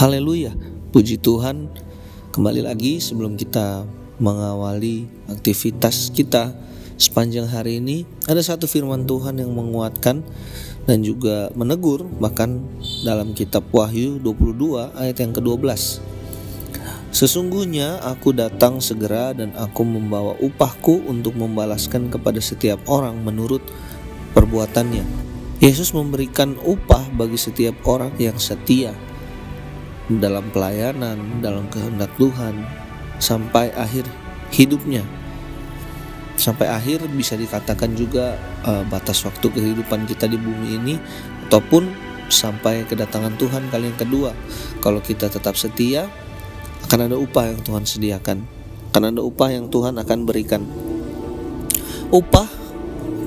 Haleluya, puji Tuhan. Kembali lagi sebelum kita mengawali aktivitas kita sepanjang hari ini, ada satu firman Tuhan yang menguatkan dan juga menegur bahkan dalam kitab Wahyu 22 ayat yang ke-12. Sesungguhnya aku datang segera dan aku membawa upahku untuk membalaskan kepada setiap orang menurut perbuatannya. Yesus memberikan upah bagi setiap orang yang setia dalam pelayanan, dalam kehendak Tuhan sampai akhir hidupnya. Sampai akhir bisa dikatakan juga uh, batas waktu kehidupan kita di bumi ini ataupun sampai kedatangan Tuhan kali yang kedua. Kalau kita tetap setia, akan ada upah yang Tuhan sediakan. Akan ada upah yang Tuhan akan berikan. Upah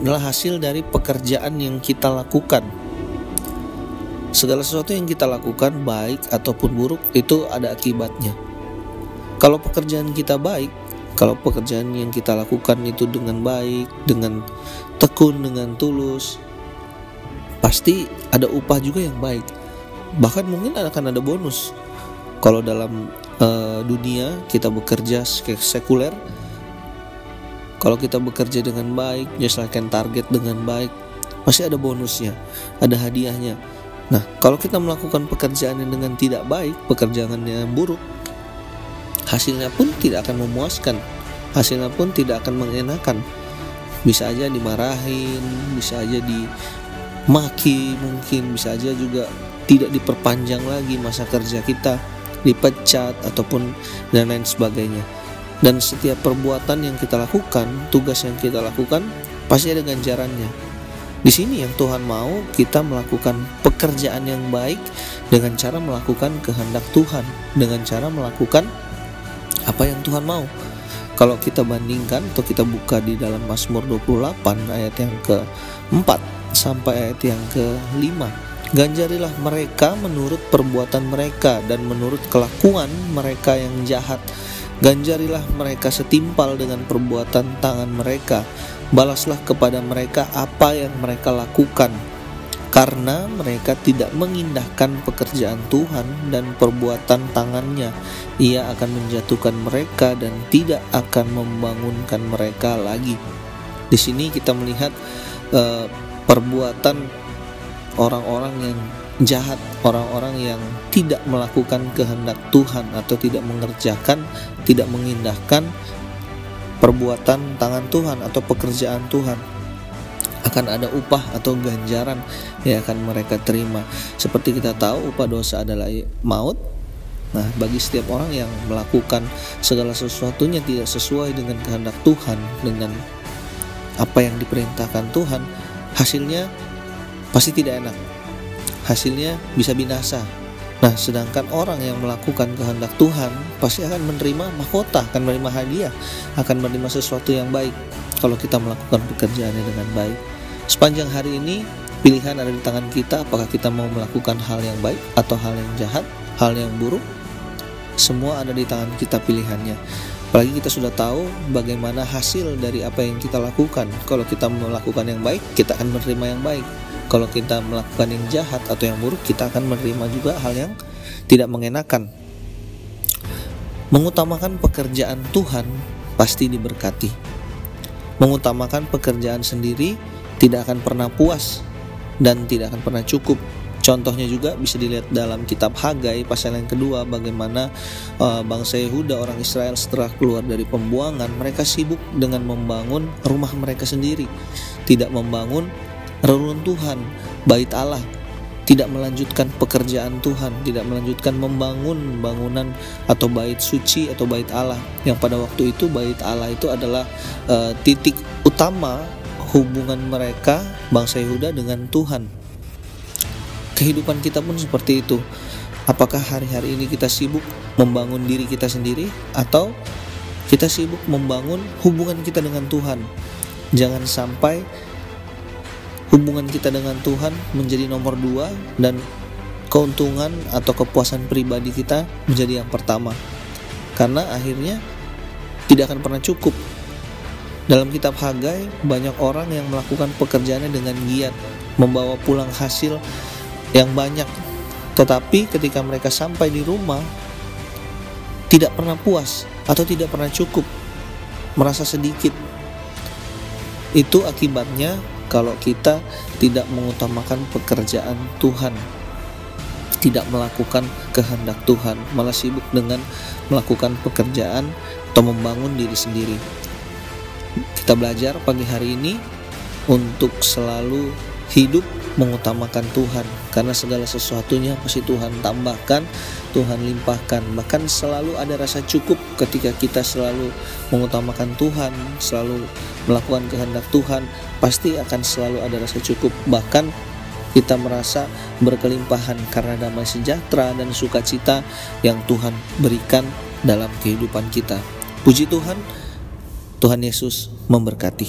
adalah hasil dari pekerjaan yang kita lakukan Segala sesuatu yang kita lakukan, baik ataupun buruk, itu ada akibatnya. Kalau pekerjaan kita baik, kalau pekerjaan yang kita lakukan itu dengan baik, dengan tekun, dengan tulus, pasti ada upah juga yang baik. Bahkan mungkin akan ada bonus. Kalau dalam uh, dunia kita bekerja sekuler, kalau kita bekerja dengan baik, menyelesaikan target dengan baik, pasti ada bonusnya, ada hadiahnya Nah, kalau kita melakukan pekerjaan yang dengan tidak baik, pekerjaan yang buruk, hasilnya pun tidak akan memuaskan, hasilnya pun tidak akan mengenakan. Bisa aja dimarahin, bisa aja dimaki, mungkin bisa aja juga tidak diperpanjang lagi masa kerja kita, dipecat ataupun dan lain sebagainya. Dan setiap perbuatan yang kita lakukan, tugas yang kita lakukan pasti ada ganjarannya di sini yang Tuhan mau kita melakukan pekerjaan yang baik dengan cara melakukan kehendak Tuhan, dengan cara melakukan apa yang Tuhan mau. Kalau kita bandingkan atau kita buka di dalam Mazmur 28 ayat yang ke-4 sampai ayat yang ke-5. Ganjarilah mereka menurut perbuatan mereka dan menurut kelakuan mereka yang jahat. Ganjarilah mereka setimpal dengan perbuatan tangan mereka balaslah kepada mereka apa yang mereka lakukan, karena mereka tidak mengindahkan pekerjaan Tuhan dan perbuatan tangannya. Ia akan menjatuhkan mereka dan tidak akan membangunkan mereka lagi. Di sini kita melihat uh, perbuatan orang-orang yang jahat, orang-orang yang tidak melakukan kehendak Tuhan atau tidak mengerjakan, tidak mengindahkan perbuatan tangan Tuhan atau pekerjaan Tuhan akan ada upah atau ganjaran yang akan mereka terima. Seperti kita tahu upah dosa adalah maut. Nah, bagi setiap orang yang melakukan segala sesuatunya tidak sesuai dengan kehendak Tuhan, dengan apa yang diperintahkan Tuhan, hasilnya pasti tidak enak. Hasilnya bisa binasa, Nah, sedangkan orang yang melakukan kehendak Tuhan pasti akan menerima mahkota, akan menerima hadiah, akan menerima sesuatu yang baik kalau kita melakukan pekerjaannya dengan baik. Sepanjang hari ini, pilihan ada di tangan kita apakah kita mau melakukan hal yang baik atau hal yang jahat, hal yang buruk. Semua ada di tangan kita pilihannya. Apalagi kita sudah tahu bagaimana hasil dari apa yang kita lakukan. Kalau kita melakukan yang baik, kita akan menerima yang baik kalau kita melakukan yang jahat atau yang buruk kita akan menerima juga hal yang tidak mengenakan mengutamakan pekerjaan Tuhan pasti diberkati mengutamakan pekerjaan sendiri tidak akan pernah puas dan tidak akan pernah cukup Contohnya juga bisa dilihat dalam kitab Hagai pasal yang kedua bagaimana uh, bangsa Yehuda orang Israel setelah keluar dari pembuangan mereka sibuk dengan membangun rumah mereka sendiri, tidak membangun reruntuhan bait Allah. Tidak melanjutkan pekerjaan Tuhan, tidak melanjutkan membangun bangunan atau bait suci atau bait Allah. Yang pada waktu itu bait Allah itu adalah uh, titik utama hubungan mereka bangsa Yehuda dengan Tuhan. Kehidupan kita pun seperti itu. Apakah hari-hari ini kita sibuk membangun diri kita sendiri atau kita sibuk membangun hubungan kita dengan Tuhan? Jangan sampai hubungan kita dengan Tuhan menjadi nomor dua dan keuntungan atau kepuasan pribadi kita menjadi yang pertama karena akhirnya tidak akan pernah cukup dalam kitab Hagai banyak orang yang melakukan pekerjaannya dengan giat membawa pulang hasil yang banyak Tetapi ketika mereka sampai di rumah, tidak pernah puas atau tidak pernah cukup, merasa sedikit. Itu akibatnya kalau kita tidak mengutamakan pekerjaan Tuhan, tidak melakukan kehendak Tuhan, malah sibuk dengan melakukan pekerjaan atau membangun diri sendiri. Kita belajar pagi hari ini untuk selalu hidup mengutamakan Tuhan karena segala sesuatunya pasti Tuhan tambahkan, Tuhan limpahkan. Bahkan selalu ada rasa cukup ketika kita selalu mengutamakan Tuhan, selalu melakukan kehendak Tuhan, pasti akan selalu ada rasa cukup. Bahkan kita merasa berkelimpahan karena damai sejahtera dan sukacita yang Tuhan berikan dalam kehidupan kita. Puji Tuhan, Tuhan Yesus memberkati.